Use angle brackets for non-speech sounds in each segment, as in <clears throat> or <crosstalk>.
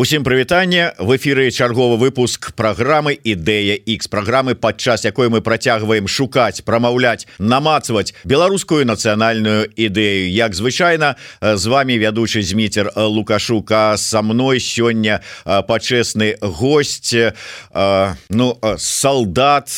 Усім прывітанне. В эфиры чарговы выпуск программы ідэя X программы падчас якой мы працягваем шукаць прамаўляць намацаваць беларускую нацыянальную ідэю. Як звычайна з вами вядучы зміцер лукашука со мной сёння пачэсны гость ну солдат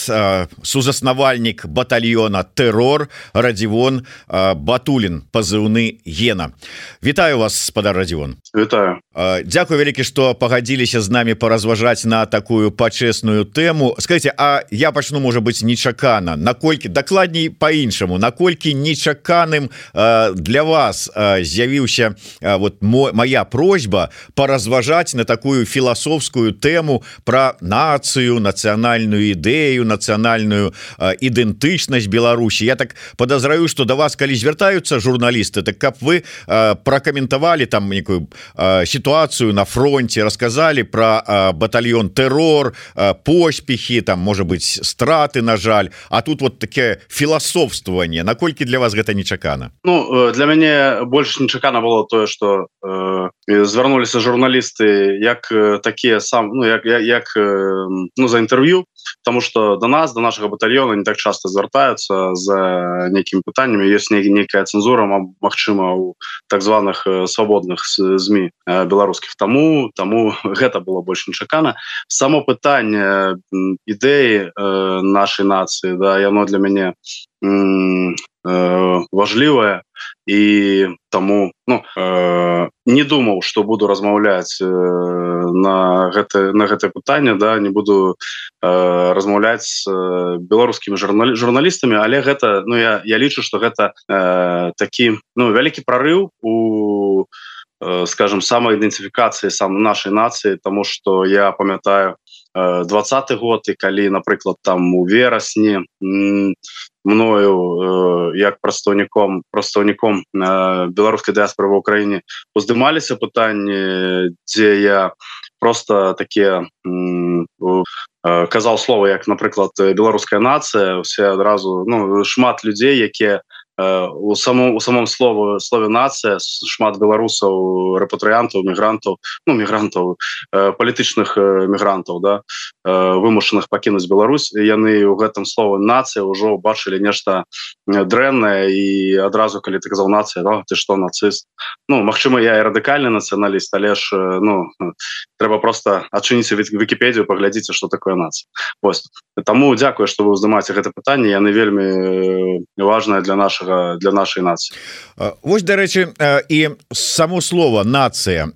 сузаснавальнік батальона террор радзівон батулін пазыўны гена. Вітаю вас спадар радзівон. Вітаю. Дякую вялікі что пагадзіліся з нами поразважаць на такую пачесную тэму скажите А я пачну можа быть нечакана наколькі дакладней по-іншаму наколькі нечаканым э, для вас э, з'явіўся э, вот мой моя просьба поразважаць на такую філасофскую тэму про нацыю нацыянальную ідэю нацыянальную э, ідэнтычнасць Беларусі Я так подазраю что до вас калі звяртаюцца журналісты так каб вы э, прокаментавалі там некую э, ситуацию на фронте фронте рассказали про батальон террор поспехи там может быть страты на жаль. А тут вот такое філасофствование наколькі для вас гэта нечакана Ну э, для мяне больше нечакана было тое что э, звярнуліся журналісты як э, такія сам ну як як э, ну за інтерв'ю потому что до нас до нашего батальона не так часто звяртаются за некімі пытаннями есть не некая цензура Мачыма у так званых э, свободных змі э, беларускіх тому тому <laughs> гэта было больше нечакана само пытанне ідэі э, нашай нацыі да яно для мяне э, важлівае і таму ну э, не думаў что буду размаўляць э, на гэта на гэтае пытанне да не буду э, размаўляць с э, беларускімі журналі журналістамі але гэта ну я я лічу что гэта э, такі ну вялікі прорыв у Э, скажем самоідэнтыфікацыі сам нашай нацыі тому что я памятаю э, двадцатый год і калі напрыклад там у верасні мною як прадстаўніком прадстаўніком беларускай дыаспоры в Украіне уздымаліся пытанні дзе я просто такія казаў слова як напрыклад беларуская нацыя. Все адразу ну шмат людзей якія у самом у самом слову слове нацыя шмат беларусаў рэпатрыянтаў мігрантаў ну мігрантаў палітычных мігрантаў да вымушаных пакінуць Беларусь яны у гэтым слове нацыя ўжо бачылі нешта дрэннае і адразу калі ты казаў нацыя да? ты что нацыст Ну Мачыма я і радыкальны нацыяналіст але ж ну трэба просто адчыніце вкіпедію паглядзіце что такое нацыя Вось. Таму дзякую что вы уздымаце гэта пытанне. Яны вельмі важное для нашага для нашай нацыі Вось дарэчы і само слово нацыя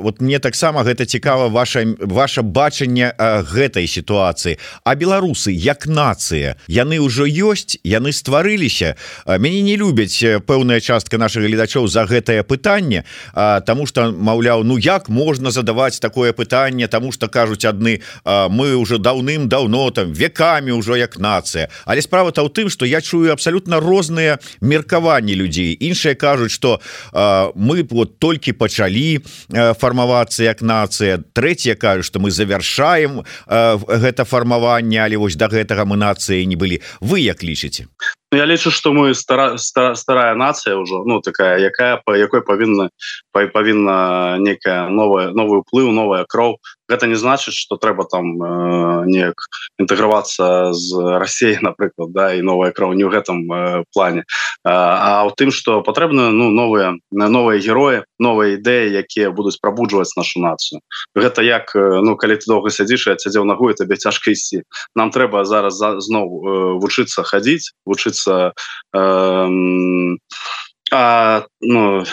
вот мне таксама гэта цікава ваша ваше бачанне гэтай сітуацыі. А беларусы як нацыя яны ўжо ёсць яны стварыліся. Мяне не любяць пэўная частка наших гледачоў за гэтае пытанне Таму что маўляў Ну як можна задаваць такое пытанне тому что кажуць адны мы уже даўным-даўно там векамі ўжо як нацыя але справа-то ў тым что я чую абсалютна розныя меркаванні людзей. Іншыя кажуць что мы вот толькі пачалі фармавацца як нацыя. Трэцяе кажу что мы завяршаем гэта фармаванне але вось до гэтага мы нацыі не былі. Вы як лічыце я лічу что мы стара, стара старая нация ўжо ну такая якая по якой павінна павінна некая новая новый уплыў новая кроў гэта не значит что трэба там э, неяк інтэгравацца з Россией <laughs> напрыклад да і новая кроў не ў гэтым э, плане. А у тым что патрэбна ну новыя новыя герои новыя ідэі якія будуць прабуджваць нашу нацыю гэта як ну калі ты доўга сядзіш сядзеў нагу табе цяжка ісці. Нам трэба зараз за, зноў э, вучыцца хадзіць вучыцца научиться э, а, ну,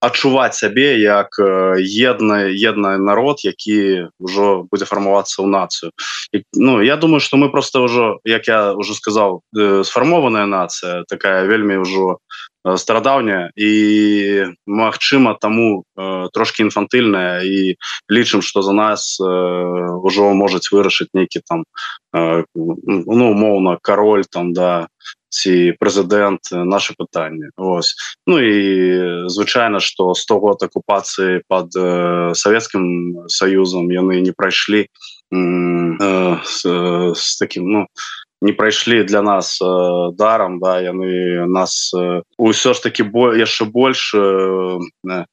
адчуваць сябе як една една народ які ўжо будзе фармавацца ў нацыю і, Ну я думаю что мы просто ўжо як я уже сказал э, сфармованая нацыя такая вельмі ўжо э, старадаўняя і Мачыма таму э, трошки інфантыльная і лічым что за нас э, ўжо можаць вырашыць нейкі там э, ну умоўна король там да ці прэзідэнт наше пытанне Вось. Ну і звычайна что 100 год акупацыі под э, Савецкім союзам яны не прайшлі э, с, с таким ну не прайшлі для нас э, даром да яны нас э, ўсё ж таки бо яшчэ больш э,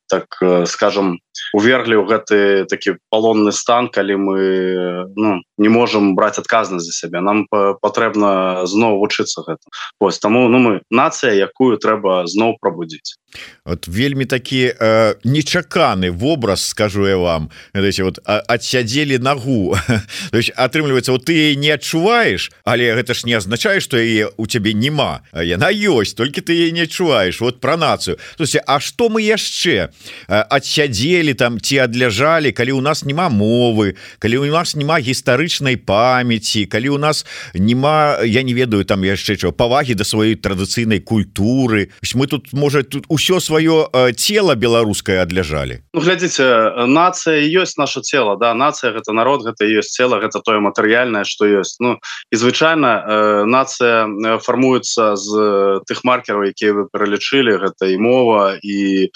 так э, скажем уверглі ў гэты такі палонны стан калі мы ну, не можем браць адказнасць за сябе нам патрэбна зноў вучыцца гэта ось таму ну мы нацыя якую трэба зноў прабудзіць вот вельмі такі э, нечаканы вобраз скажу я вам. Вот адсядзелі нагу <laughs> то есть атрымліваецца вот ты не адчуваеш але гэта ж не азначае что яе у цябе няма яна ёсць толькі ты не адчуваеш вот про нацыю есть А что мы яшчэ адсядзелі там ці адляжалі калі у нас няма мовы калі у нас няма гістарычнай памяці калі у нас няма я не ведаю там яшчэ чого павагі да сваёй традыцыйнай культуры. Мы тут можа тут у ўсё сваё тело беларускае адляжалі ну, глядзіце нацыя ёсць наше тело да нацыя гэта народ гэта ёсць цела гэта тое матэрыяльнае что ёсць Ну і звычайна э, нацыя фармуецца з тых маркераў якія вы пералічылі гэта і мова і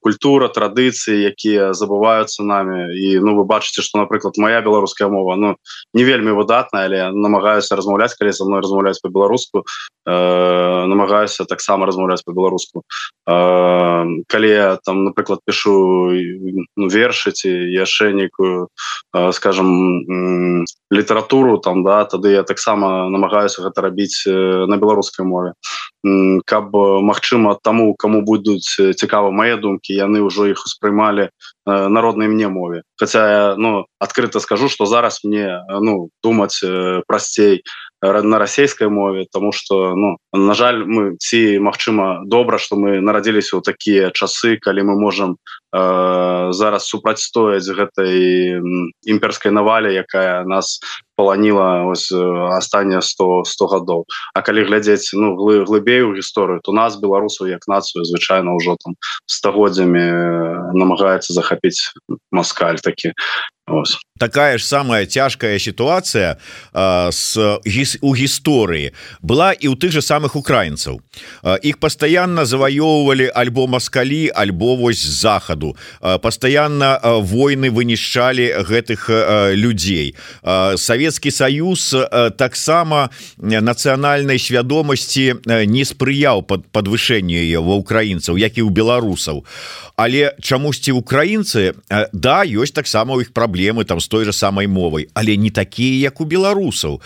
культура традыцыі якія забываюцца нами. І ну вы бачыце что напрыклад моя беларуская мова Ну не вельмі выдатная але намагаюся размаўляць калі со мной размаўляць по-беларуску э, намагаюся таксама размаўляць по-беларуску. э, калі я там напрыклад пишу вершыці яшчэ нейкую э, скажем літаратуру там да тады я таксама намагаюся гэта рабіць на беларускай мове. Каб Мачыма таму кому будуць цікава мае думкі яны ўжо іх успрымалі народнай мне мове. Хотя ну открыто скажу что зараз мне ну думаць прасцей на расійскай мове тому что ну на жаль мы ці Мачыма добра что мы нарадзіліся ў такія часы калі мы можем э, зараз супрацьстояць гэтай імперской навале якая нас поланіла ось астання 100 100 гадоў. А калі глядзець ну глы, глыбей у гісторыю то нас беларусаў як нацыю звычайно ўжо там стагоддзямі намагаецца захапіць маскаль такі. Ось. такая ж самая цяжкая сітуацыя с у гісторыі. Была і ў тых же самых украінцаў. Іх пастаянна заваёўвалі альбо маскалі альбо вось захаду. Пастаянна войны вынішчалі гэтых людзей Савецкі Саюз таксама нацыянальнай свядомасці не спрыяў под подвышэнню ва украінцаў як і ў беларусаў але чамусьці украінцы да ёсць таксама у іх праблем праблемы там с той же самой мовай але не такие як у беларусаў.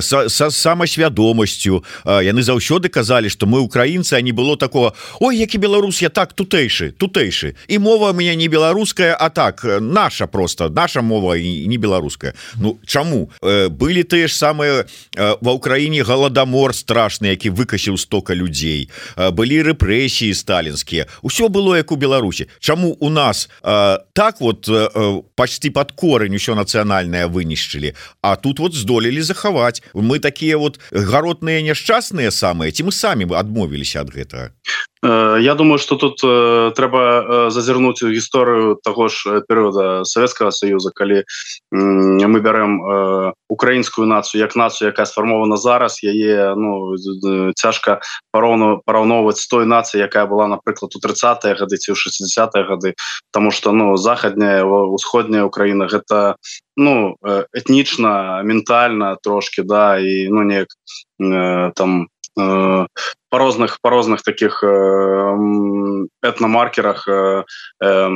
Са, са самасвядомасцю яны заўсёды казалі что мы украінцы а не было такого Ой які беларус я так тутэйшы тутэйшы. І мова меня не беларуская а так наша просто наша мова і не беларуская Ну чаму былі тыя ж самыя ва ўкраіне галадамор страшны які выкасіў стока людзей былі рэпрэсіі сталінскія ўсё было як у Беларусі. Чаму у нас так вот почти под корень еще нацыянальная вынішчылі? А тут вот здолелі захаваць. Мы такія вот гаротныя няшчасныя самыя ці мы самі бы адмовіліся ад гэтага? Э, я думаю что тут э, трэба зазірнуць у гісторыю того ж перыяда Савецкага союза калі э, мы бярем э, украінскую нацыю як нацыю якая сфармована зараз яе ну цяжка пароўну параўноўваць той нацыі якая была напрыклад у 30 гады ці ў 60 гады тому что ну захадняя усходняя Украіна гэта ну этнічна ментальна трошки да і ну неяк э, там э, по розных по розных таких э, этномаркерах э, э,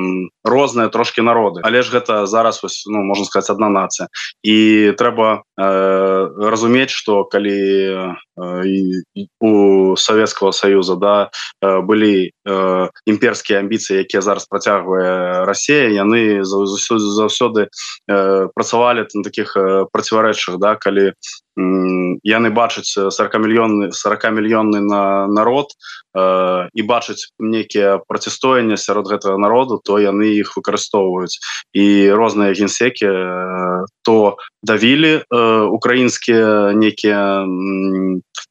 розныя трошки народы. Але ж гэта зараз вось, ну можно сказать одна нация. І трэба э, разумець что калі э, у советского союза да э, были э, імперскія амбіцыі якія зараз працягвае Россия яны заўсёды э, працавалі там таких э, проціварэчах да калі яны бачаць 40 мільённы 40 мільённы на народ э, і бачыць некія працістояння сярод гэтага народу то яны іх выкарыстоўваюць. І розныя генсекі э, то давілі э, украінскія некія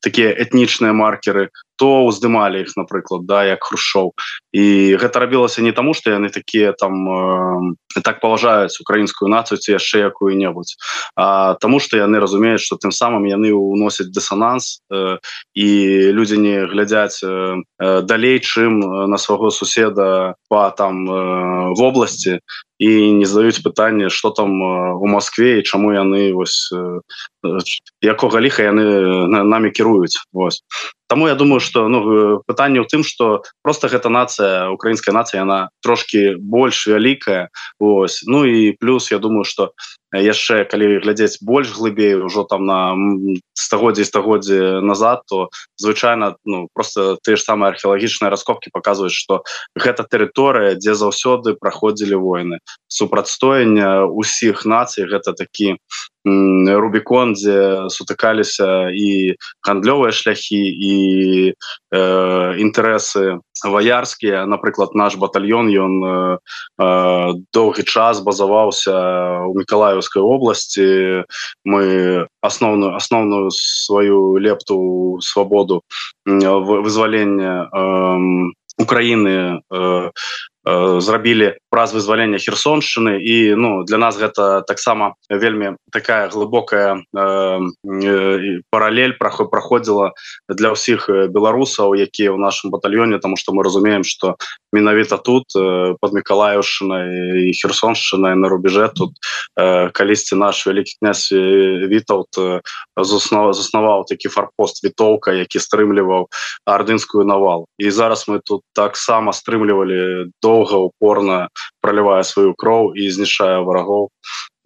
такія этнічныя маркеры то уздымалі іх напрыклад да як хрушоў і гэта рабілася не таму што яны такія там э, так паважаюць украінскую нацыю ці яшчэ якую-небудзь Таму што яны разумеюць што тым самым яны ўносяць дысананс э, і людзі не глядзяць э, далей чым на свайго суседа по там э, вобласці і не задаюць пытанне что там у Москве і чаму яны вось якога ліха яны намі кіруюць. Вось Таму я думаю что ну пытанне ў тым что просто гэта нация украинская нация она трошки больш вялікая Вось Ну і плюс я думаю что яшчэ калі глядзець больш глыбей ужо там на стагоддзі стагоддзі назад то звычайна ну просто ты ж самыя археалагічныя раскопки показваюць что гэта тэрыторыя дзе заўсёды праходзілі войны супрацьстояння усіх нацый гэта такі рубікон дзе сутыкаліся і гандлёвыя шляхі і э, інтарэсы ваярскія. Напрыклад наш батальон ён э, э, доўгі час базаваўся у мікалаевскай области мы асноўную асноўную сваю лепту свабоду вызвалення э, Украины э, Э, зрабілі праз вызвалення херсоншчыны і ну для нас гэта таксама вельмі такая глыбокая э, э, паралель праход праходзіла для ўсіх беларусаў якія ў нашем батальёне тому что мы разумеем что менавіта тут э, под мікалаевшчынай і херсоншчынай на рубеже тут э, калісьці наш вялікі князь вітаут э, заснова заснаваў такі фарпост вітоўка які стрымліваў ардынскую навал і зараз мы тут таксама стрымлівалі до доўга упорна пролівае сваю кроў і знішае врагоў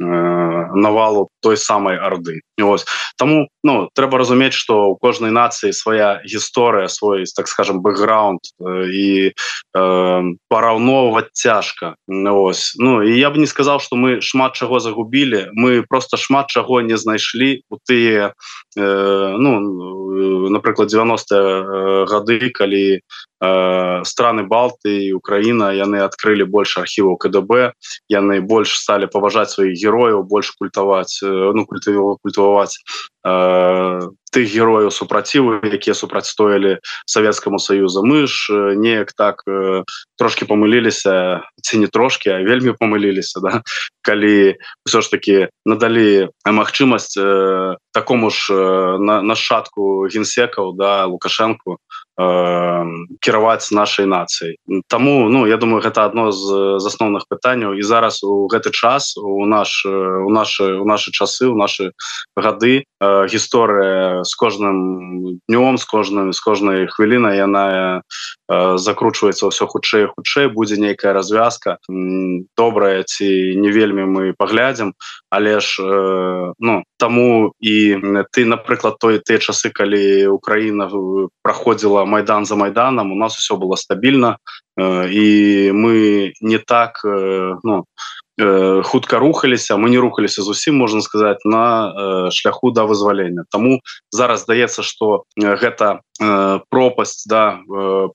навалу той самой арды ось тому ну трэба разумець что у кожнай нацыі свая гісторыя свой так скажем бэкграунд э, і э, параўноўваць цяжка ось. Ну і я бы не сказал что мы шмат чаго загубілі мы просто шмат чаго не знайшлі у тыя э, ну напрыклад 90 э, гады калі Э, страны балты Украіна яны адкрылі больш архіваў КДБ яны больш сталі паважаць сваіх герояў больш культаваць э, ну культываваць тых герояў супрацівы якія супрацьстоялі Савецкаму саюзу мы ж э, неяк так э, трошки памыліліся ці не трошки а вельмі памыліліся да? калі все ж таки надалі магчымасць э, такому ж э, на нашатку генсекаў да лукашенко Э, кіраваць нашай нацыі Таму ну я думаю гэта одно з, асноўных пытанняў і зараз у гэты час у наш у наши у наши часы у наши гады э, гісторыя з кожным днём з кожным з кожнай хвілінай яна э, закручваецца ўсё хутчэй хутчэй будзе нейкая развязка. Добрая ці не вельмі мы паглядзім але ж э, ну таму і ты напрыклад той тыя часы калі Украіна праходзіла майдан за майданом у нас все было стабільна э, і мы не так э, ну э, хутка рухаліся мы не рухаліся зусім можна сказать на шляху да вызвалення Таму зараз здаецца что гэта пропасть да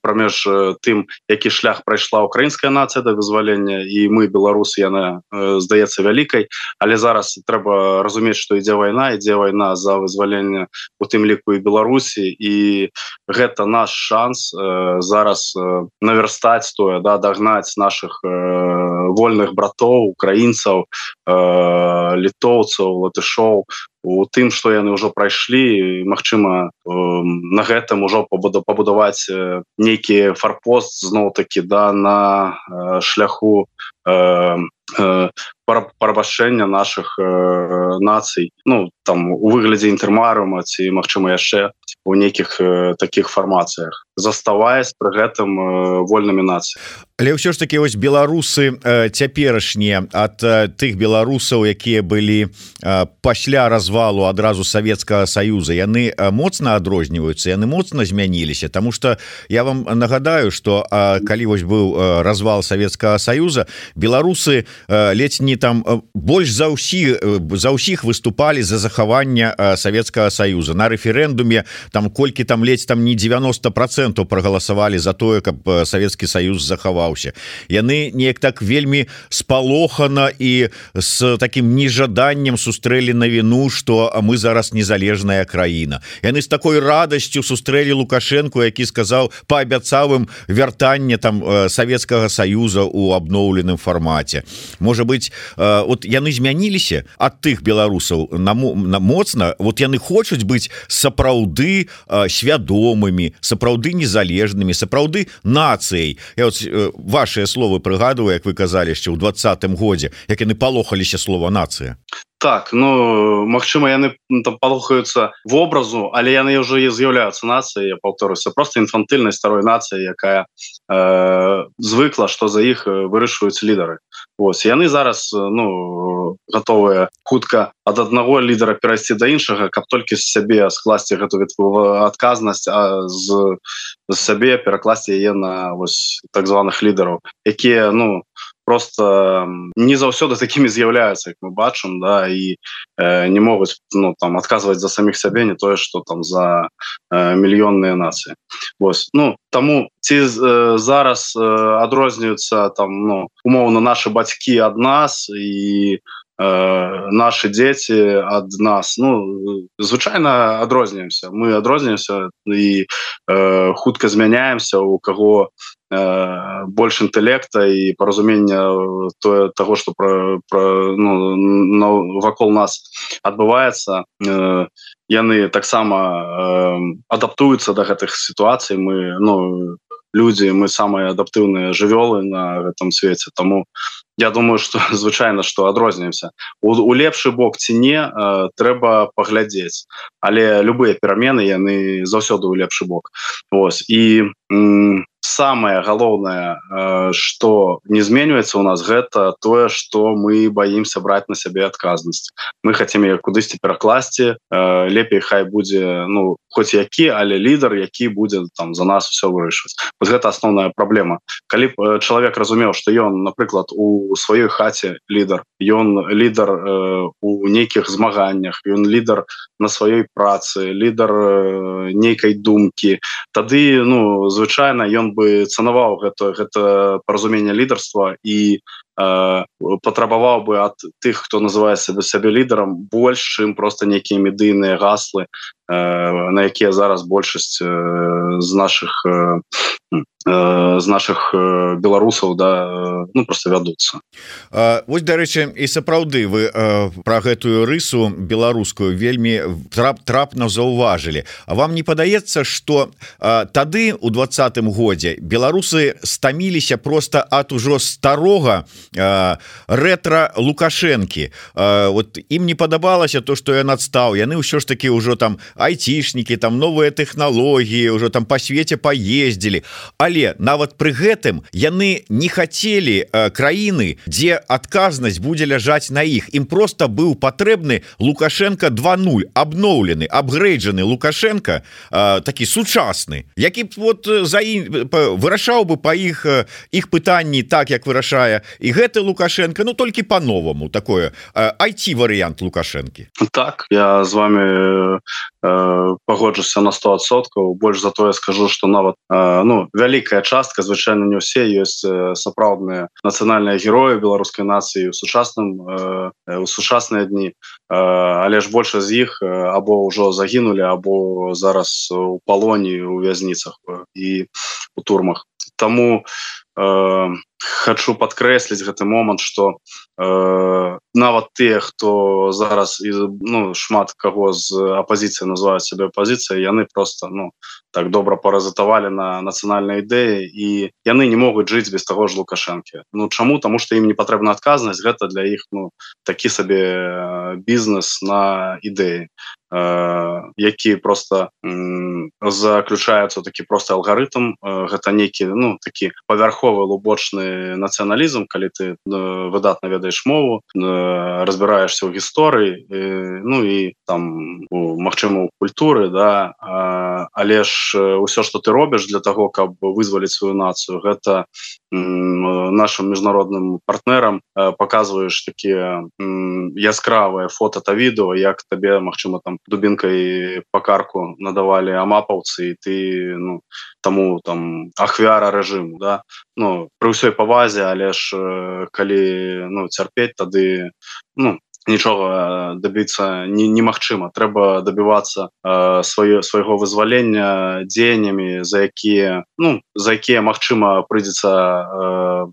промеж тым які шлях прайшла украинская нация да вызвалення і мы беларусы яна здаецца вялікай. Але зараз трэба разумець что ідзе вайна ідзе вайна за вызвалення у тым ліку і беларусі. І гэта наш шанс зараз наверстаць тое да дагнаць наших вольных братоў украінцаў літоўцаў латышоў у тым что яны ўжо прайшлі Мачыма на гэтым ужо пабуду пабудаваць нейкі фарпост зноў таки да на шляху парабашэння наших нацый. Ну там у выглядзе інтэрмарыума ці Мачыма яшчэ у нейкіх таких фармацыях заставаясь пры гэтым вольнымі нацыі але ўсё ж таки вось беларусы цяперашнія ад тых беларусаў якія былі пасля развалу адразу Савецкага союза яны моцна адрозніваюцца яны моцна змяніліся тому что я вам нагадаю что калі вось быў развал Савецкага союза беларусы ледзь не там больш за ўсі за ўсіх выступалі за захаванне Савецкага союза на рэферэндуме там колькі там ледзь там не 90 процент процентов проголосовали за тое каб э, Советский Союз захаваўся. Яны неяк так вельмі спалохана і с таким нежаданнем сустрэлі на віну что мы зараз незалежная краіна. Яны с такой радостью сустрэлі лукашенко які сказал паабяцавым вяртанне там э, Советского Союза у обноўленым формате может быть э, вот яны змяніліся от тых беларусаў на на моцна? Вот яны хочуць быть сапраўды свядомымі сапраўды незалежнымі сапраўды нацыяй. Э, ваши словы прыгадываю Як вы казалі яшчэ ў двадцатым годзе як яны палохаліся слова нацыя так ну Мачыма яны там палохаюцца в образу але яны уже і з'яўляюцца нацыяй паўторыся просто інфантыльнай старой нацыі якая э, звыкла что за іх вырашваюць лідары Вось яны зараз ну готовыя хутка ад аднаго лідара перайсці да іншага каб толькі з сябе скласці гэту адказнасць а з, з сябе перакласці яе на вось так званых лідараў якія ну просто не заўсёды такими з'яўляются мы бачым да і э, не могуць ну там отказывать за самих сябе не тое что там за э, мільённые нацыі Вось ну тому ці э, зараз э, адрозніваюцца там ну умоўно наши бацькі ад нас і э, наши дети ад нас. Ну звычайно адрозніваемся мы адрозніваемся і э, хутка змяняемся у кого э, больш інтэлекта і паразумення тое того что про, про ну, на, вакол нас адбываецца э, яны таксама э, адаптуюцца до гэтых сітуацый мы ну люди мы самые адаптыўныя жывёлы на гэтым свеце тому я думаю что <laughs> звычайно что адрознімся у, у лепшы бок ці не э, трэба паглядзець але любыя перамены яны заўсёды ў лепшы бок. Ось і самое галоўнае что не зменьваецца у нас гэта тое что мы боимся брать на сябе адказнасць мы хотим ее кудысьці перакласці лепей хай будзе ну хоть які але лідар які будзе там за нас все вырашыць вот гэта основная праблема калі б чалавек разумеў что ён напрыклад у сваёй хаце лідар ён лідар э, у нейкіх змаганнях ён лідар на сваёй працы лідар э, нейкай думкі тады ну звычайна ён бы цанаваў гэта гэта паразумение лідарства і патрабаваў бы ад тых хто называе сябе сябе лідарам больш чым просто нейкія медыйныя гаслы э, на якія зараз большасць э, з наших э, Э, з наших э, беларусаў да э, ну просто вядуцца. Вось дарэчы і сапраўды вы про гэтую рысу беларускую вельмі трап трапна заўважылі. А вам не падаецца что тады у двадцатым годзе беларусы стаміліся просто от ужо старога рэтра лукашэнкі вот ім не падабалася то что я надстаў яны ўсё ж таки ўжо там айцішнікі там новыя технологлогі ўжо там по свеце поездзілі але нават пры гэтым яны не хацелі краіны дзе адказнасць будзе ляжаць на іх. Ім просто быў патрэбны лукашенко 20 абноўлены абгрэйджаны лукашенко такі сучасны які б вот за ім вырашаў бы па іх іх пытанні так як вырашае і гэты лукашенко ну толькі по-новаму такое айти варыянт лукашэнкі так я з вами э, пагоджуся на 100соткаў больш за тое скажу что нават э, ну вялік вялікая частка звычайно не ўсе ёсць сапраўдныя нацыянальныя героі беларускай нацыі у сучасным у сучасныя дні але ж больше з іх або ўжо загінулі або зараз у палоні у вязніцах і у турмах. Тому э, хочу подкрэсліць гэты момант что э, нават те хто зараз і ну шмат каго з апозіцыі называют себе пазіцыя яны просто ну так добра паразатавалі на нацыянальнай ідэі і яны не могуць жыць без таго ж лукашэнкі. Ну чаму? Тому что ім не патрэбна адказнасць гэта для іх ну такі сабе э, бізнес на ідэі Э, які просто заключаецца такі просто алгарытм э, гэта нейкі ну такі павярховы лубочны нацыяналізм калі ты выдатна ведаеш мову разбіраешься ў гісторыі ну і там магчыма у культуры да але ж ўсё что ты робіш для того каб вызваліць сваю нацыю гэта нашим міжнародным партнерам показваешь такія яскравыя фото та відео як табе Мачыма там дубінкай пакарку надавалі амапаўцы і ты ну таму там ахвяра рэжыму да. Ну пры ўсёй павазе але ж калі ну цярпець тады ну нічога дабіцца не немагчыма. Трэба дабівацца э, сваё свайго вызвалення дзеяннямі за якія ну за якія магчыма прыйдзецца э,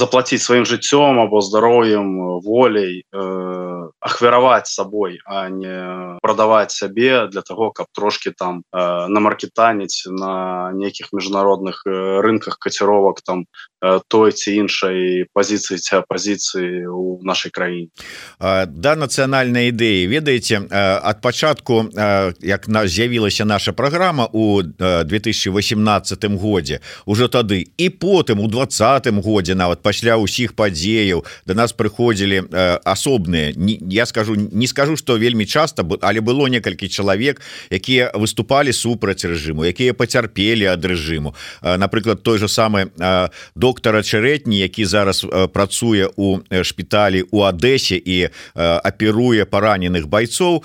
заплатіць сваім жыццём або здароўем волей э, ахвяраваць сабой а не прадаваць сябе для того каб трошки там э, на маркетаніць на нейкіх міжнародных э, рынках каціровак там э, той ці іншай пазіцыі ці апозіцыі у нашай краіне да нацыянальнай ідэі ведаеце ад пачатку як на з'явілася наша праграма у 2018 годзе уже тады і потым у двадцатым годзе нават пасля ўсіх падзеяў до нас прыходзілі асобныя. Я скажу не скажу что вельмі часто але было некалькі чалавек якія выступалі супраць рэжыму якія пацярпелі ад рэжыму. Напрыклад той же самы доктара чарэтні які зараз працуе у шпіталі у Адэсе і аперуе параненых байцоў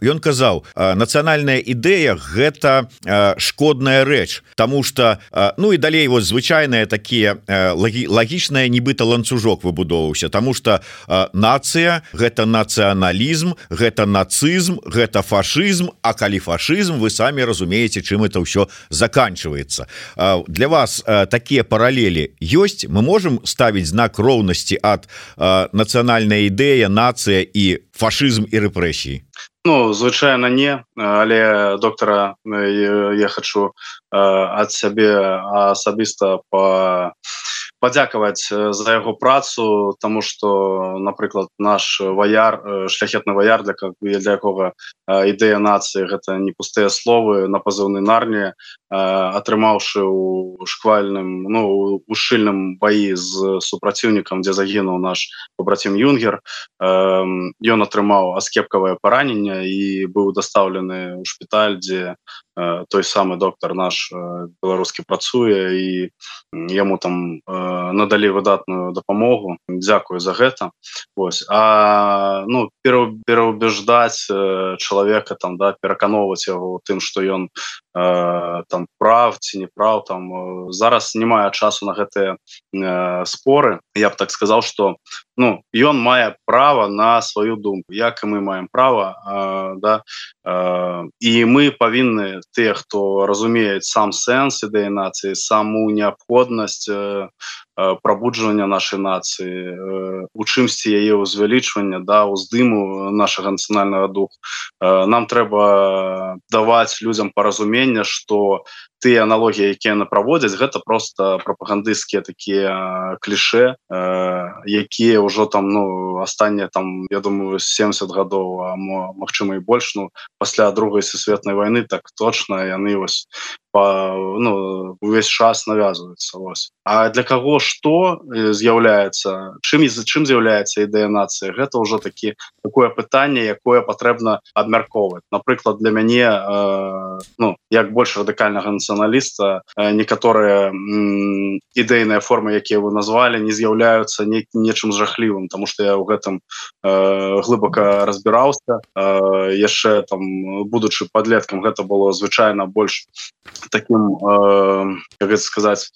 ён казаў нацыянальная ідэя гэта шкодная рэч Таму что ну і далей вот звычайныя такія лагічная нібыта ланцужок выбудоўваўся Таму что нацыя гэта нацыяналізм гэта нацызм гэта фашызм А калі фашызм вы самі разумееце чым это ўсё заканчивается для вас такія паралелі ёсць? Мы можем ставіць знак роўнасці ад нацыянальная ідэя нацыя і фашызм і рэпрэсій Ну звычайно не але доктора я хочу ад сябе асабіста по падзякаваць за яго працу тому что напрыклад наш ваяр шляхетны ваяр для как для якога ідэя нацыі гэта не пустыя словы на пазыўны нарні атрымаўшы у шквальным ну у шчыльным баі з супраціўнікам дзе загінуў наш побратим юнгер ён атрымаў аскепкавае параненне і быў дастаўлены ў шпіталь дзе той самы доктор наш беларускі працуе і яму там надалі выдатную дапамогу. Дякую за гэта. Вось. А ну пераўбеждаць чалавека там да пераканоўваць яго тым что ён там прав ці не прав там зараз не мае часу на гэтыя споры. Я б так сказал что ну ён мае право на сваю думку. Як і мы маем права да і мы павінны тыя хто разумеюць сам сэнс ідэі нацыі саму неабходнасць прабуджвання нашай нацыі у чымсьці яе ўзвялічвання да уздыму нашага нацыянальнага духу. Нам трэба даваць людзям паразумення что тыя аналогіі якія яны праводзяць гэта просто прапагандысцкія такія кліше якія ўжо там ну астатнія там я думаю 70 гадоў магчыма і больш. Ну пасля другой сусветнай войны так точно яны вось по ну увесь час навязывается вось А для кого что з'яўляецца чым из-за чым з'яўляецца ідэя нацыі гэта ўжо такі такое пытанне якое патрэбна абмяркоўваць напрыклад для мяне э, ну як больш радыкальнага нацыяналіста э, некаторыя ідэйныя формы якія вы назвалі не з'яўляюцца не нечым жахлівым тому что я ў гэтым э, глыбока разбіраўся. Э, яшчэ там будучы подлеткам гэта было звычайна больш таким э, как сказать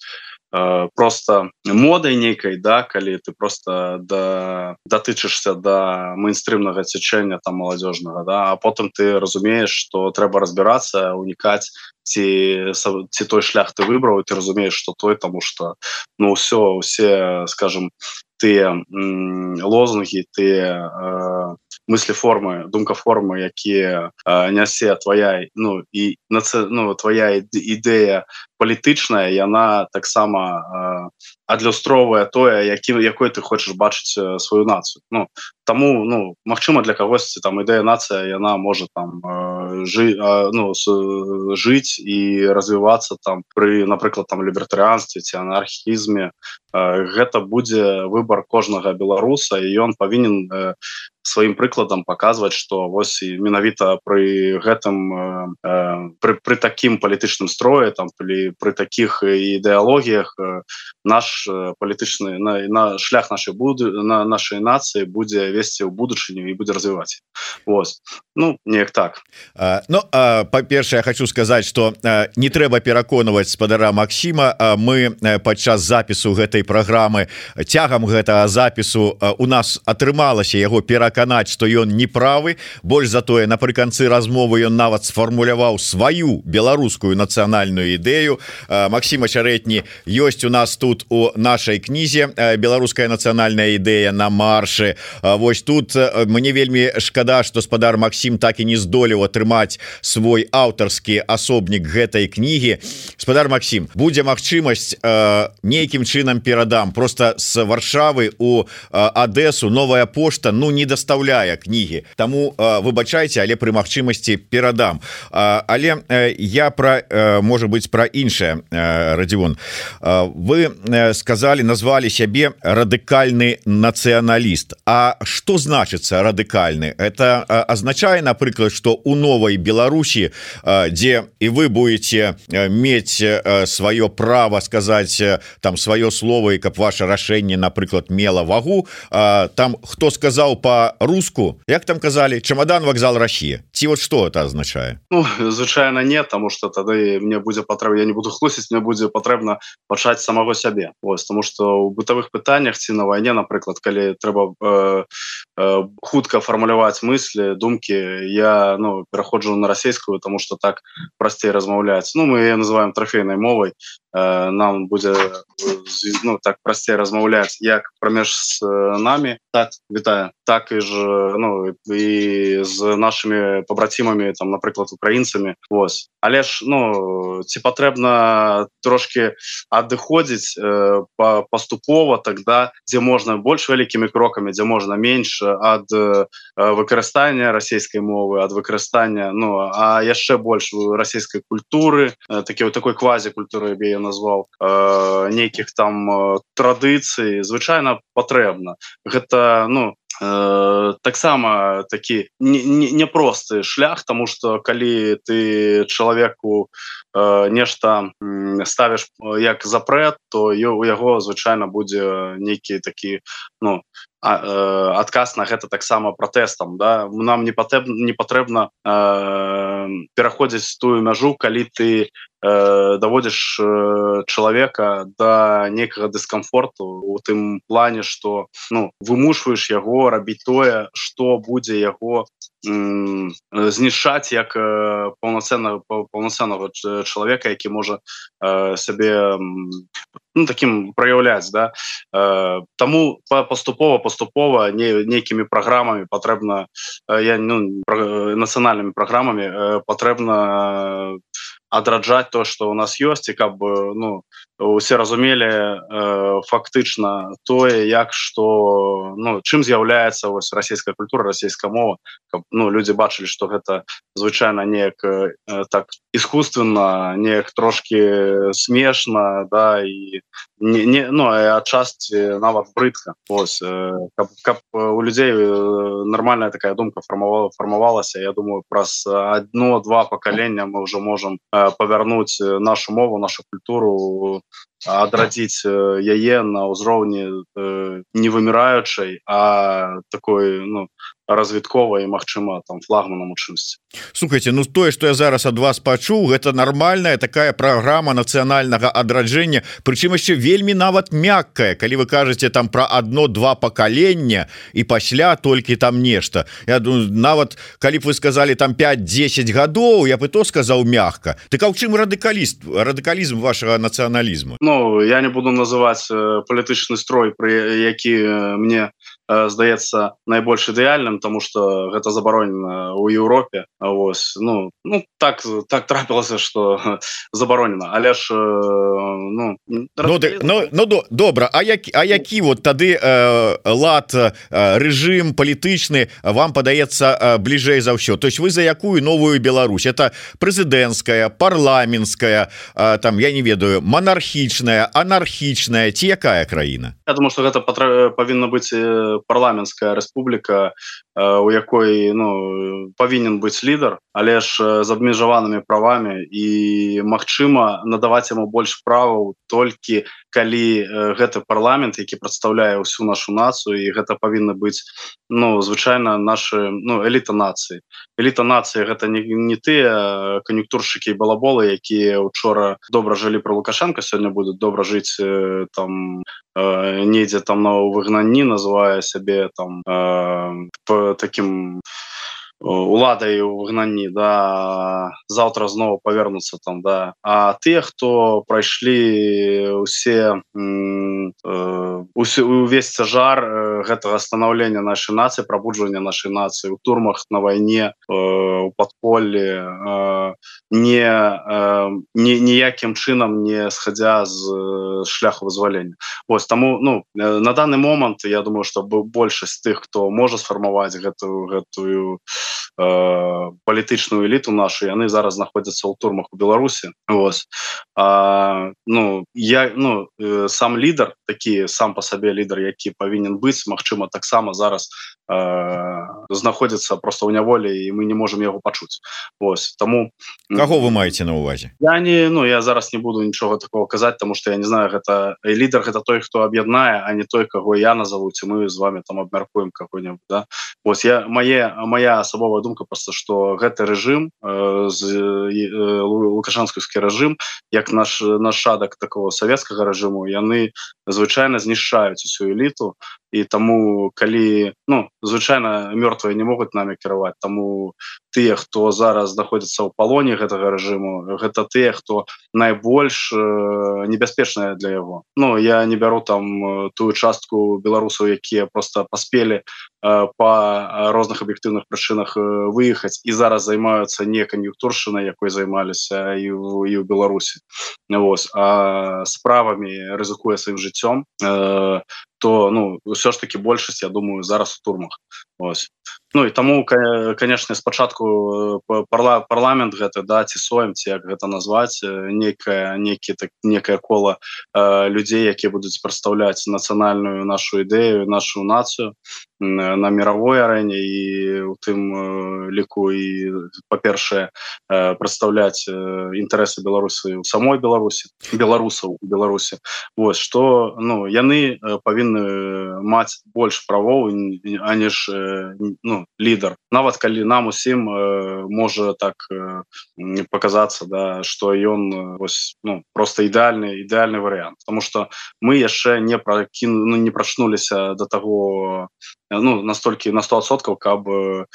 э, просто модай нейкай да калі ты просто да датычышься до да мейнстрымнага цячэння там молодежжнага да а потым ты разумееш что трэба разбираться унікаць ці ці той шлях ты выбраў ты разумееш что той тому что ну все усе скажем тыя лозунги ты э, мысли формы думка формы якія нясе твоя ну і на ну твоя ідэя палітычная яна таксама адлюстроўвае тое якім якой ты хочаш бачыць сваю нацыю. Ну таму ну Мачыма для кагосьці там ідэя нацыя яна можа там жы ну жыць і развівацца там пры напрыклад там лібертарыанстве ці анархізме. Гэта будзе выбор кожнага беларуса і ён павінен сваім прыкладам показваць что вось і менавіта пры гэтым э, пры, пры такім палітычным строе там при пры таких ідэалогіях наш палітычны на, на шлях нашай буду на нашай нацыі будзе весці ў будучыню і будзе развіваць Вось ну неяк так. А, Ну па-першае хочу сказаць что не трэба пераконваць спадара Макссіма мы падчас запісу гэтай праграмы цягам гэтага запісу у нас атрымалася яго перакан пераканаць что ён не правы. Больш затое напрыканцы размовы ён нават сфармуляваў сваю беларускую нацыянальную ідэю ведаю Макссіма чарэтні ёсць у нас тут у нашай кнізе беларуская нацыянальная ідэя на маршы Вось тут мне вельмі шкада что спадар Макссім так і не здолеў атрымаць свой аўтарскі асобнік гэтай кнігі спадар Макссім будзе магчымасць нейкім чынам перадам. Просто с варшавы у Адэсу новая пошта ну не доставляе кнігі Таму выбачайце але пры магчымасці перадам. Але я про может быть про іншае радион вы сказали назвали сябе радыкальны нацыяналіст А что значится радыкальны это означае напрыклад что у новой Беларусі дзе і вы будете мець свое право сказать там свое слово і каб ваше рашэнне напрыклад мела вагу там хто сказал по-руску? Як там казали? Чемодан вокзал России. Ці вот что это означае ну, звычайно нет тому что тады мне будзе патрэб я не буду хлусіць мне будзе патрэбна пачаць самого сябе Вось тому что у бытавых пытаннях ці на вайне напрыклад калі трэба э, э, хутка фармуляваць мысли думки я ну пераходжу на расійскую тому что так прасцей размаўляць Ну мы называем трофейнай мовай э, нам будзе ну так прасцей размаўляць як прамеж с нами так вітаю так і ж ну і з нашими побрацімамі там напрыклад украінцамі Вось але ж ну ці патрэбна трошки адыходзіць э, па паступова тогда дзе можна больш вялікімі крокамі дзе можна менш ад э, выкарыстання расійскай мовы ад выкарыстання Ну а яшчэ больш расійскай культуры. Э, такі вот такой квази культуры я назвал. Э, нейкіх там э, традыцый звычайно патрэбна гэта ну таксама такі непросты не, не шлях тому что калі ты чалавеку э, нешта ставіш як запрэт то у яго звычайна будзе нейкі такі ну э, адказ на гэта таксама пратэстам да. Нам не патрэбна не патрэбна э, пераходзіць тую мяжу калі ты э, даводзіш э, чалавека да некага дыскамфорту у тым плане что ну вымушваеш яго рабіць тое что будзе яго знішаць як э, паўнацэнна паўнацэннага чалавека які можа э, сябе ну, таким проявляць да. Э, тому паступова паступова не нейкімі праграмамі патрэбна э, я ну, нацыянальнымі праграмамі э, патрэбна адраджаць то что у нас ёсць і каб ну усе разумелі э, фактычна тое як что ну чым з'яўляецца вось расійская культура расійская мова. Каб ну люди бачылі что гэта звычайна неяк э, так искусственно неяк трошки смешна да і не, не ну адчасці нават брыдка ось э, каб, каб у людзей нормальная такая думка фармавала фармавалася Я думаю праз одно-два пакалення мы уже можем э, павярнуць нашу мову нашу культуру адрадзіць яе на ўзроўні невыміраючай а такой ну развіткова і Мачыма там флагманам у чымсьці слухайте ну тое что я зараз ад вас пачуў гэта нормальная такая программа нацыянальнага адраджэння прычым яшчэ вельмі нават мяккая. Калі вы кажаце там про одно-два пакалення і пасля толькі там нешта. Я думаю нават калі б вы сказали там 5-10 гадоў я бы то сказаў мягка ты ка чым радыкаліст радыкалізм вашего нацыяналізму? Ну я не буду называть э, палітычны строй пры які э, мне здаецца найбольш ідэальным тому что гэта забаронена у Еўропе Вось ну ну так так трапілася что <laughs> забаронена але ж ну, ну, ну, ну до, добра А як А які вот тады э, лад э, режим палітычны вам падаецца э, бліжэй за ўсё то есть вы за якую новую Беларусь? Это прэзідэнцкая парламенская э, там я не ведаю монархічная анархічная ці якая краіна Я думаю что гэта павінна быць парламенская Республіка у якой ну павінен быць лідар але ж з абмежаванымі правамі і Мачыма надаваць яму больш праваў толькі калі гэты парламент які прадстаўляе ўсю нашу нацыю і гэта павінна быць ну звычайна наши ну эліта нацыі. Эліта нацыі гэта не, не тыя кан'юнктуршыкі балаболы якія учора добра жылі про лукашенко сёння будуць добра жыць там недзе там на выгнанні называе сябе там э, по таким уладай у выгнанні да завтра зноwu павернуцца там да. А те хто прайшлі усе увесь цяжар гэтага станаўлення нашай нацыі прабуджвання нашай нацыі у турмах на вайне у подполлі не не ніякім чынам не сходя з шляху вызвалення. Ось таму ну на данный момант я думаю что быў большасць тых хто можа сфармаваць гэтую гэтую Э, палітычную эліту нашу яны зараз знаходзяцца ў турмах у Беларусі Вось а, ну я ну э, сам лідар такі сам по сабе лідар які павінен быць Мачыма таксама зараз э, знаходзіцца просто ў няволі і мы не можемм яго пачуць Вось таму каго вы маеце на увазе? я не ну я зараз не буду нічога такого казаць тому что я не знаю гэта лідар гэта той хто аб'яднае а не той каго я назовуць мы з вами там абмяркуем какой-нибудь да? Вось я мае моя асабовая думка просто что гэты режим э, э, лукашанскіскі режим як наш нашадак такого савецкага режиму яны звычайно знішчаюць усю эліту. І таму калі ну звычайно мёртвыя не могуць нами кіраваць таму тыя хто зараз знаходзіцца ў палоне гэтага режиму гэта тыя хто найбольш э, небяспечная для яго. Ну я не бяру там э, тую частку беларусаў якія просто паспелі э, по розных аб'ектыўных прычынах э, выехаць і зараз займаюцца не кан'юнктуршына якой займаліся і у, і ў беларусі Вось а справамі рызыкуе сваім жыццём э, то ну все ж таки большасць я думаю зараз у турмах ось. Ну і таму конечно спачатку парла парламент гэта да ці соем ці як гэта назваць некая некі так некае кола э, людзей якія будуць прадстаўляць нацыянальную нашу ідэю нашу нацыю на мировой арэне і у тым ліку і па-першае прадстаўляць інтарэсы беларусы у самой беларусі беларусаў беларусі. Вось что ну яны павінны маць больш правоў аніж ну лідар нават калі нам усім э, можа так э, показацца да что ён э, вось ну просто ідэальны ідэальны вариант потому что мы яшчэ не прокіну ну, не прачнуліся до того ну настолькі на 100соткаў каб э,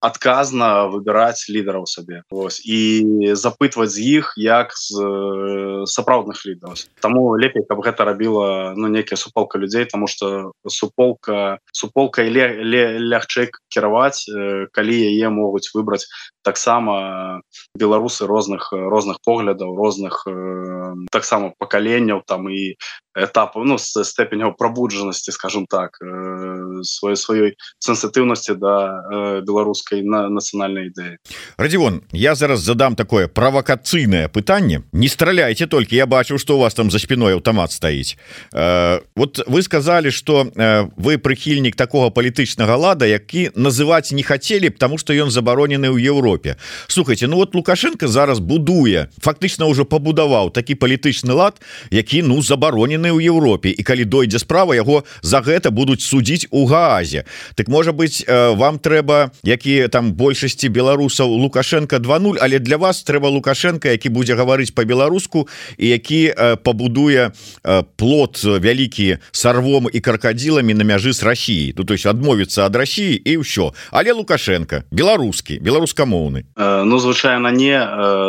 адказна выбіраць лідараў сабе Вось і запытваць з іх як з э, сапраўдных лідараў Таму лепей каб гэта рабіла ну некая суполка людзей тому что суполка суполка ле, ле, лягчэй кіраваць э, калі яе могуць выбраць таксама беларусы розных розных поглядаў розных э, таксама пакаленняў там і этапу ну степеняў прабуджанасці скажем так э, сваёй сваёй сенсатыўнасці да э, беларускай на нацыянальнай ідэі радзівон я зараз задам такое правакацыйнае пытанне не страляйте толькі я бачу что у вас там за спиной аўтамат стаіць э, вот вы сказали что вы прыхільнік такого палітычнага лада які называть не хотели потому что ён забаронены ў Европе. Слухайте ну вот лукашенко зараз будуе фактычна уже пабудаваў такі палітычны лад які ну забаронены забаронены ў Европе і калі дойдзе справа яго за гэта будуць судзіць у газе так можа быть э, вам трэба якія там большасці беларусаў лукашенко 20 але для вас трэба лукашенко які будзе гаварыць по-беларуску і які э, пабудуе э, плод вялікі сарвом і крокодиламі на мяжы с Россией ну то есть адмовіцца ад России і ўсё. Але лукашенко беларускі беларускамоўны. Ну звычайно не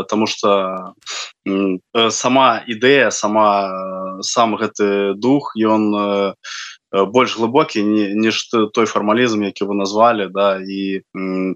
тому что сама ідэя сама сам гэты дух ён Э, больш глыбокі ніж той фармалізм які вы назвалі да і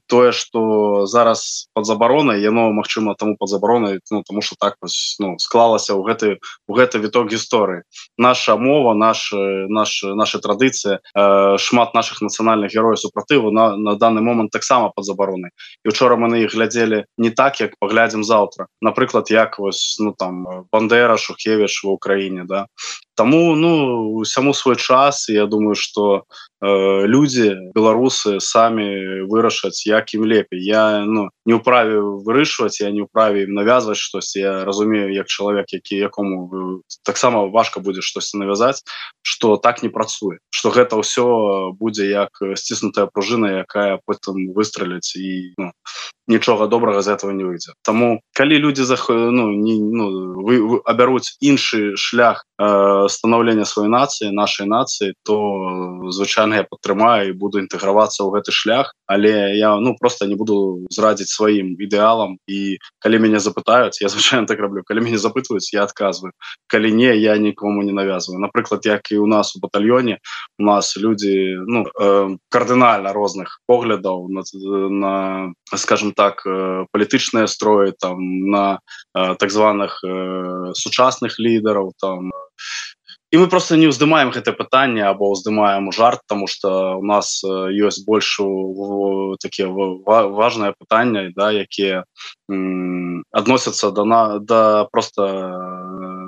тое что зараз под забаронай яно Мачыма тому под забаронай ну, тому что так вось, ну, склалася ў гэты у гэты віток гісторыі. Наша мова наш наш наша традыцыя э, шмат наших нацыянальных герояў супратыву на на данный момант таксама под забаронай і учора мы на іх глядзелі не так як паглядзім заўтра. Напрыклад як вось ну там бандера шухевич в Украіне да Таму ну саму свой час я думаю что э, люди беларусы самі вырашаць як ім лепей я ну не ўправе вырышваць я не ўправе навязваць штось я разумею як чалавек які якому таксама важка будзе штосьці навязаць что так не працуе что гэта ўсё будзе як сціснутая пружына якая потым выстраліць і ну, нічога добрага з этого не выйдзе. Таму калі люди зах ну, не ну, вы, вы абяруць іншы шлях э, становлення сваёй нацыі нашай нацыі то звычайно СНГ падтрымаю буду інтэгравацца ў гэты шлях. Але я ну просто не буду зрадзіць сваім ідэалам і калі мяне запытаюць я <laughs> звычайно так раблю калі мяне запытваюць я адказваю калі не я нікому не навязываю напрыклад як і у нас у батальёне у нас люди ну э, кардынальна розных поглядаў на, на скажем так палітычныя строі там на э, так званых э, сучасных лідараў там і мы просто не ўздымаем гэта пытанне або ўздымаем жарт тому что у нас ёсць больш такія важное пытанне да якія адносяцца да на да просто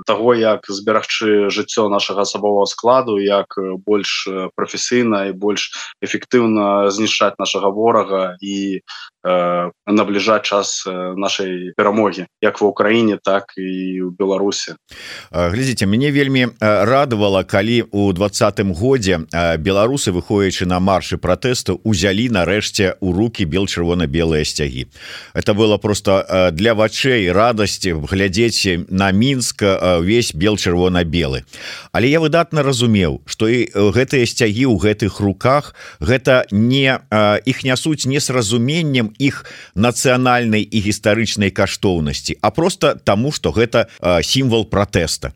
того як зберагчы жыццё нашага асабового складу як больш прафесійна і больш эфектыўна знішчаць нашага ворага. І э, набліжаць час нашай перамогі як ва ўкраіне так і ў беларусе глядзіце мяне вельмі радавала калі у двадцатым годзе беларусы выходзячы на маршы пратэсту узялі нарэшце у руки бел чырвона-белыя сцягі. Это было просто для вачэй радасці глядзець на мінск увесь бел чырвона-белы. Але я выдатна разумеў что і гэтыя сцягі ў гэтых руках гэта не іх нясуць не разуменнем іх нацыянальнай і гістарычнай каштоўнасці а просто тому что гэта сімвал пратэста.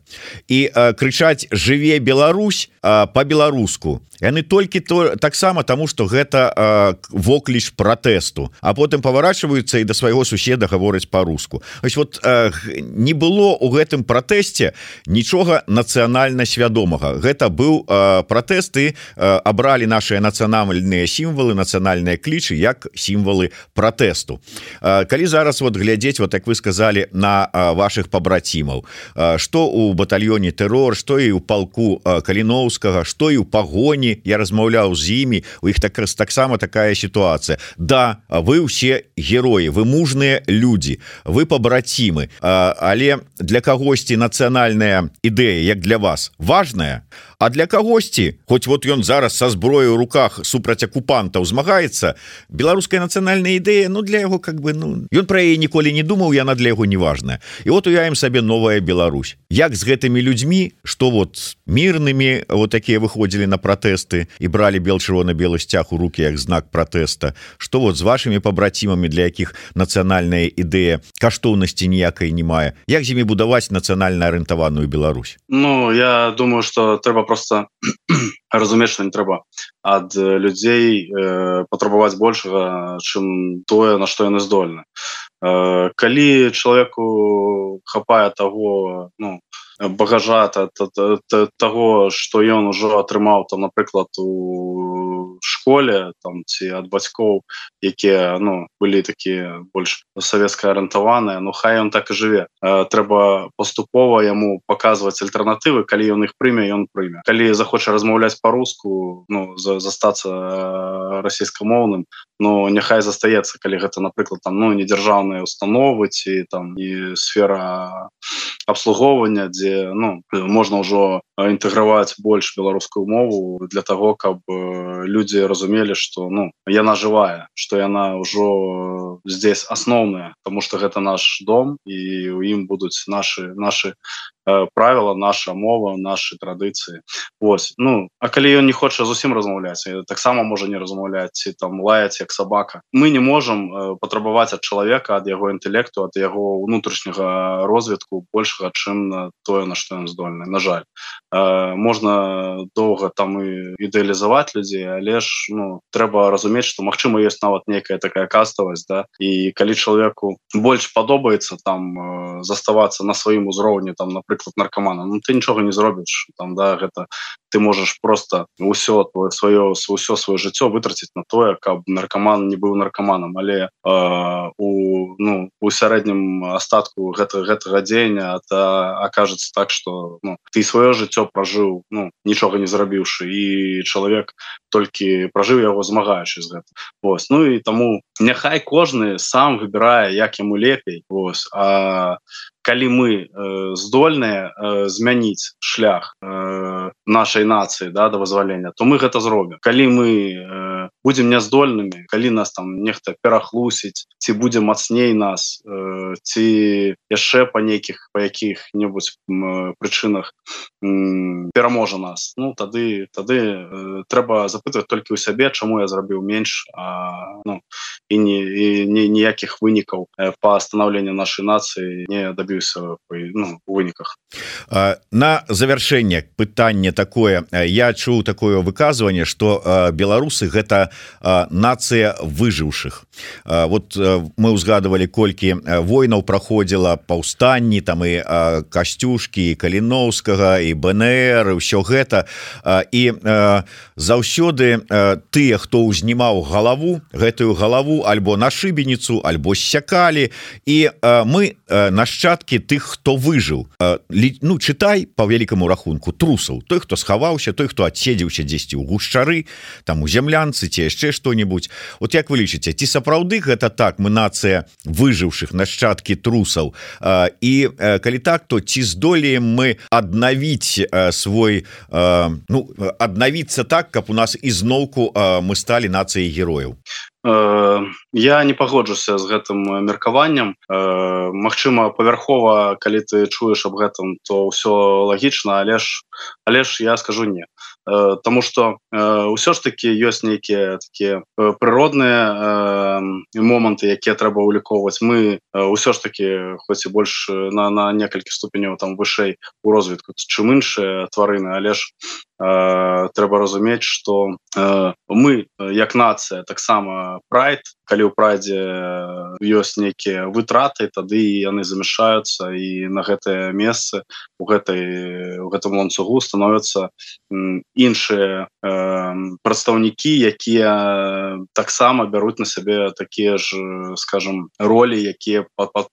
І крычаць жыве Беларусь по-беларуску яны толькі то таксама тому что гэта вокліч пратэсту. А потым паварачваюцца і да свайго суседа гаворыць по-руску вот не было у гэтым пратэсце нічога нацыянальна свядомага гэта быў пратэсты абралі наши нацыянальныя сімвалы нацыянальныя клічы як сімвалы пратэсту. Калі зараз вот глядзець вот як вы сказали на ваших побрацімаў что у батальёне террор что і у полку каліноўскага что і у пагоні я размаўляў з імі у іх так раз таксама такая ситуация Да вы усе героі вы мужныя люди вы побрацімы але для кагосьці нацыянальная ідэя як для вас важная? А для кагосьці хоць вот ён зараз со зброю у руках супраць акупантаў змагаецца беларуская нацыянальная ідэя Ну для яго как бы ну ён про яе ніколі не думаў яна для яго неважная. І вот уяем сабе новая Беларусь. Як з гэтымі людзьмі что вот мирнымі вот такія выходзілі на пратэсты і бралі бел чырвона-белы сцяг у руки як знак пратэста что вот з вашими побрацімамі для якіх нацыянальная ідэя каштоўнасці ніякай не мае як з імі будаваць нацыянальна арыентаваную Беларусь? Ну я думаю что трэба просто <clears throat> разумець что не трэба ад людзей э, патрабаваць большага чым тое на што яны здольны э, калі чалавеку хапае того ну багажа того что ён ужо атрымаў там напрыклад у школе там ці ад бацькоў якія ну былі такія больш савецкая арыентаваныя Ну хай он так і жыве. Трэба паступова яму показваць альтэрнатывы калі ён іх прыме ён прыме. Калі захоча размаўляць по-руску ну за застацца расійскамоўным Ну няхай застаецца калі гэта напрыклад там ну не дзяржаўныя установы ці там і сфера обслугоўвання дзе ну можна ўжо інтэграваць больш беларускую мову для того каб людзі разумелі что ну яна жывая что яна ўжо здесь асноўная тому что гэта наш дом і у ім будуць наши наши правила наша мова наши традыцыі Вось ну а калі ён не хоча зусім размаўляць таксама можа не размаўляць там лаяць як собака. Мы не можем патрабаваць ад чалавека ад яго інтэлекту ад яго унутрашняга розвитку большага чым на тое на што ён здольны на жаль. Можна доўга там і ідэалізаваць людзей але ж ну трэба разумець что Мачыма есть нават некая такая каставасць да. І калі чалавеку больш падобаецца там заставацца на сваім узроўні там напрыклад напрыклад наркомана Ну ты нічога не зробіш там да гэта ты можаш просто ўсё твое сваё ўсё сваё жыццё вытраціць на тое каб наркоман не быў наркоманам але э, у ну у сярэднім астатку гэта гэтага дзеяння это окажется так что ну, ты сваё жыццё пражыў ну нічога не зрабіўшы і чалавек толькі пражыў яго змагаючы з гэта Вось ну і таму няхай кожны сам выбірае як яму лепей. Вось а калі мы э, здольныя э, змяніць шлях э, нашай нацыі да да вызвалення то мы гэта зробім. Калі мы э, будем няздольнымі калі нас там нехта перахлусіць ці будзе мацней нас э, ці яшчэ па нейкіх па якіх-небудзь прычынах пераможа нас. Ну тады тады э, трэба запытваць толькі ў сябе чаму я зрабіў менш а, ну, і не не ніякіх вынікаў э, па станаўленню нашай нацыі не дабіўся ну, выніках. На завяршэнне пытанне такое. Я чуў такое выказванне что беларусы гэта нацыя выжыўшых. Вот мы узгадывали колькі войнаў проходзіла паўстанні там і касцюшки каліновскага і бнр ўсё гэта. І заўсёды тыя хто ўзнімаў галаву гэтую галаву альбо на шыбеніцу альбо сякалі і мы нашчадкі тых хто выжыў. Ну чытай по вялікаму рахунку трусаў. Той хто схаваўся той хто адседзеўся дзесьці ў гушчары там у зямлянцы ці яшчэ что-нибудь вот як вы лічыце ці сапраўды гэта так мы нацыя выжыўшых нашчадкі трусаў і калі так то ці здолеем мы аднавіць свой ну аднавіцца так каб у нас ізноўку мы сталі нацыяй герояў я не пагоджуся з гэтым меркаваннем Мачыма павярхова калі ты чуеш аб гэтым то ўсё лагічна але ж але ж я скажу не. Таму что ўсё ж таки ёсць нейкія такія прыродныя моманты якія трэба улікоўваць мы ўсё ж таки хоць і больш на на некалькі ступеняў там вышэй у розвітку чым іншыя тварыны. Але ж трэба разумець что мы як нацыя таксама прайд калі ў прадзе ёсць нейкія вытраты тады яны замяшаюцца і на гэтае месцы у гэтай у гэтым ланцугу становятся іншыя прадстаўнікі якія таксама бяруць на сябе такія ж скажем ролі якія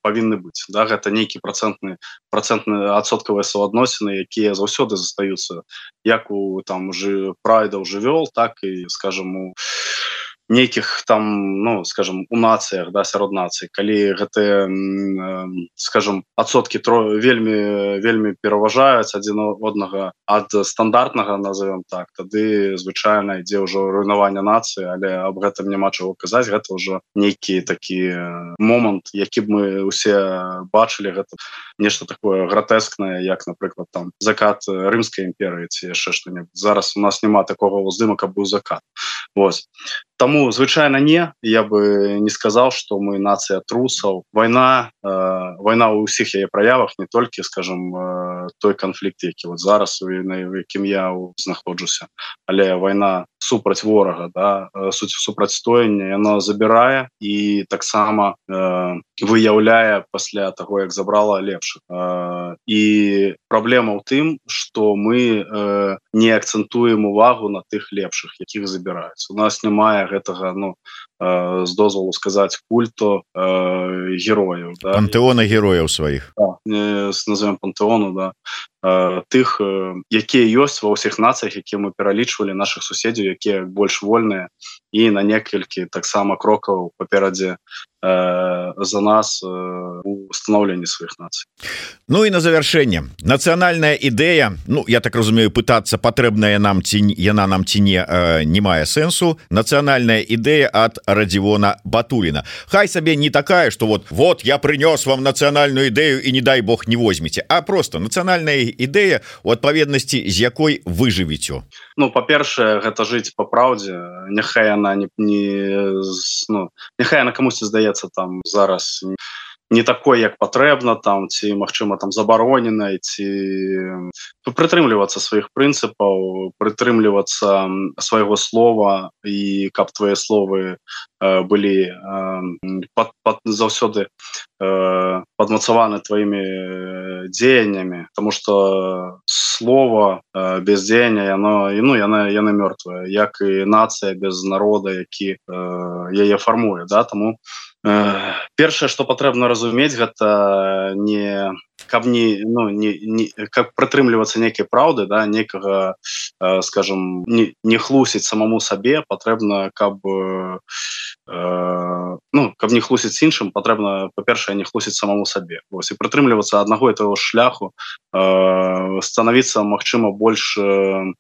павінны быць да гэта нейкі процентны процентны адсоткавыя суадносіны якія заўсёды застаюцца як у там уже прайдаў жывёл так і скажем у нейкіх там ну скажем у нацыях да сярод нацыі калі гэтыя скажем адсоткі тро вельмі вельмі пераважаюць адзін однага ад стандартнага назовем так тады звычайна ідзе ўжо руйнаванне нацыі але об гэтым няма чаго казаць. Гэта ўжо нейкі такі момант які б мы усе бачылі. Гэта нешта такое гратэскнае як напрыклад там закат рымскай імперыі ці яшчэ што-небудзь. Зараз у нас няма такого ўздыма каб быў закат. Вось. Таму звычайна не. Я бы не сказал что мы нацыя трусаў война э, война у ўсіх яе праявах не толькі скажем э, той канфлікт які вот зараз на якім я знаходжуся. Але война супраць ворага да суть супрацьстояння яно забірае і таксама э, выяўляе пасля того як забрала лепшых э, і праблема ў тым что мы э, не акцэнтуем увагу на тых лепшых якіх забіраюць у нас няма гэтага ну з дозволу сказаць культу э, герояў да? пантэона герояў сваіх да, назовем пантэону да. Э, тых э, якія ёсць ва ўсіх нацыях які мы пералічвалі наших суседзяў якія больш вольныя і на некалькі таксама крокаў паперадзе э, за нас э, у становленні сваіх нацый Ну і на завяршэнне нацыянальная ідэя Ну я так разумею пытацца патрэбная нам цінь яна нам ці не э, не мае сэнсу нацыянальная ідэя ад радзівона батуліна Хай сабе не такая что вот вот я прынёс вам нацыянальную ідэю і не дай Бог не возьмеце а просто нацыянальная ідэя у адпаведнасці з якой выжывіцё Ну па-першае гэта жыць по праўдзе. Няхай яна не, не ну, няхай на камусьці здаецца там зараз не такой як патрэбна там ці магчыма там забароненай ці прытрымлівацца сваіх прынцыпаў прытрымлівацца свайго слова і каб твои словы э, былі э, заўсёды э, падмацаваны твоімі дзеяннямі тому что слова э, без дзеяння яно і ну яна яны мёртвая як і нацыя без народа які э, яе фармуе да тому у першае что патрэбна разумець гэта не каб не ну не, не как прытрымлівацца нейкія праўды да некага э, скажем не, не хлусіць самому сабе патрэбна каб э, ну каб не хлусіць іншым патрэбна па-першае не хлусіць самому сабе. Вось і прытрымлівацца аднаго этого шляху э, становіцца Мачыма больш э,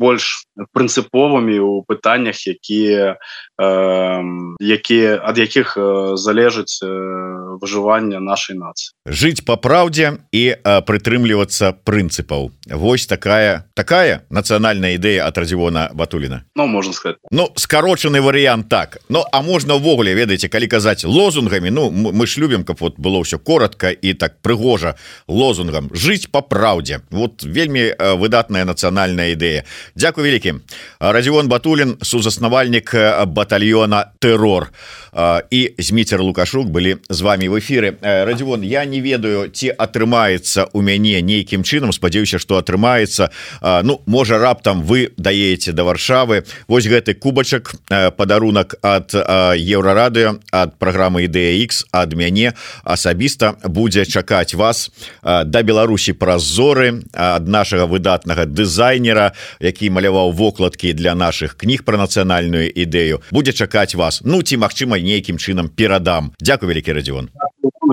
больш прынцыповымі у пытаннях якія э, якія ад якіх э, залежыць э, выжывання нашай нацыі жыць по праўдзе і прытрымлівацца прынцыпаў Вось такая такая нацыянальная ідэя ад радзівона батуліна Ну можна сказать Ну скарочаны варыянт так. Ну а можна ўвогуле ведаеце калі казаць лозунгамі Ну мы ж любім каб вот было ўсё коротко і так прыгожа лозунгам. Жыць по праўдзе вот вельмі выдатная нацыянальная ідэя Дякую вялікі радзівон батулін сузаснавальнік батальона тэррор і зміцер лукашук былі з вами в эфиры радзівон я не ведаю ці атрымаецца у мяне нейкім чынам спадзяюся что атрымаецца Ну можа раптам вы даеце до да варшавы Вось гэты кубачак падарунак от еўрарадыо ад праграмы ідэя X ад мяне асабіста будзе чакаць вас. Да Беларусі праз зоры ад нашага выдатнага дызайнера які маляваў вокладкі для наших кніг про нацыянальную ідэю будзе чакаць вас. Ну ці Мачыма нейкім чынам перадам Дякую вялікі радзіон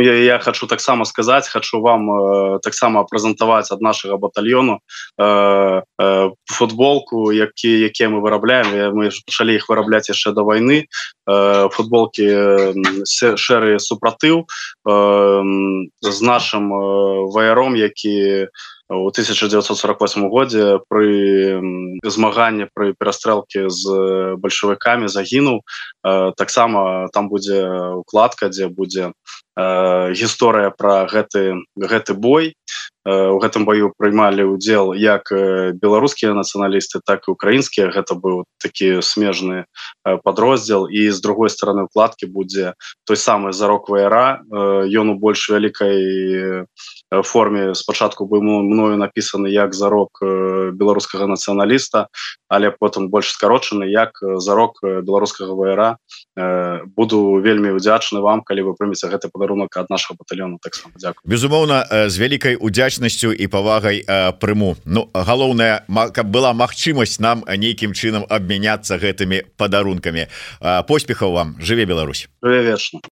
я, я хочу таксама сказаць хочу вам э, таксама прэзентаваць ад нашага батальёну э, э, футболку які якія мы вырабляем. Мы пачалі іх вырабляць яшчэ до войны э, футболки э, шэры супратыў э, з нашим э, ваяром які у 1948 годзе пры змаганні пры перастрэлке з бальшавікамі загінуў. Э, таксама там будзе укладка дзе будзе э, гісторыя про гэты гэты бой. У гэтым бою прыймалі удзел як беларускія нацыяналісты так і украінскія гэта быў такі смежны подроздзел і з другой стороны укладки будзе той самы зарок вра ён у больш вялікай форме спачатку бы мною написаны як зарок беларускага нацыяналіста але потым больш скарочаны як зарок беларускага вра буду вельмі удзячны вам калі вы прымеце гэты падарунок ад нашага батальёну так безумоўна з вялікай удзячнасцю і павагай прыму. Ну галоўная каб была магчымасць нам нейкім чынам абмяняцца гэтымі падарункамі. Поспехаў вам. Жыве Беларусь. Вечна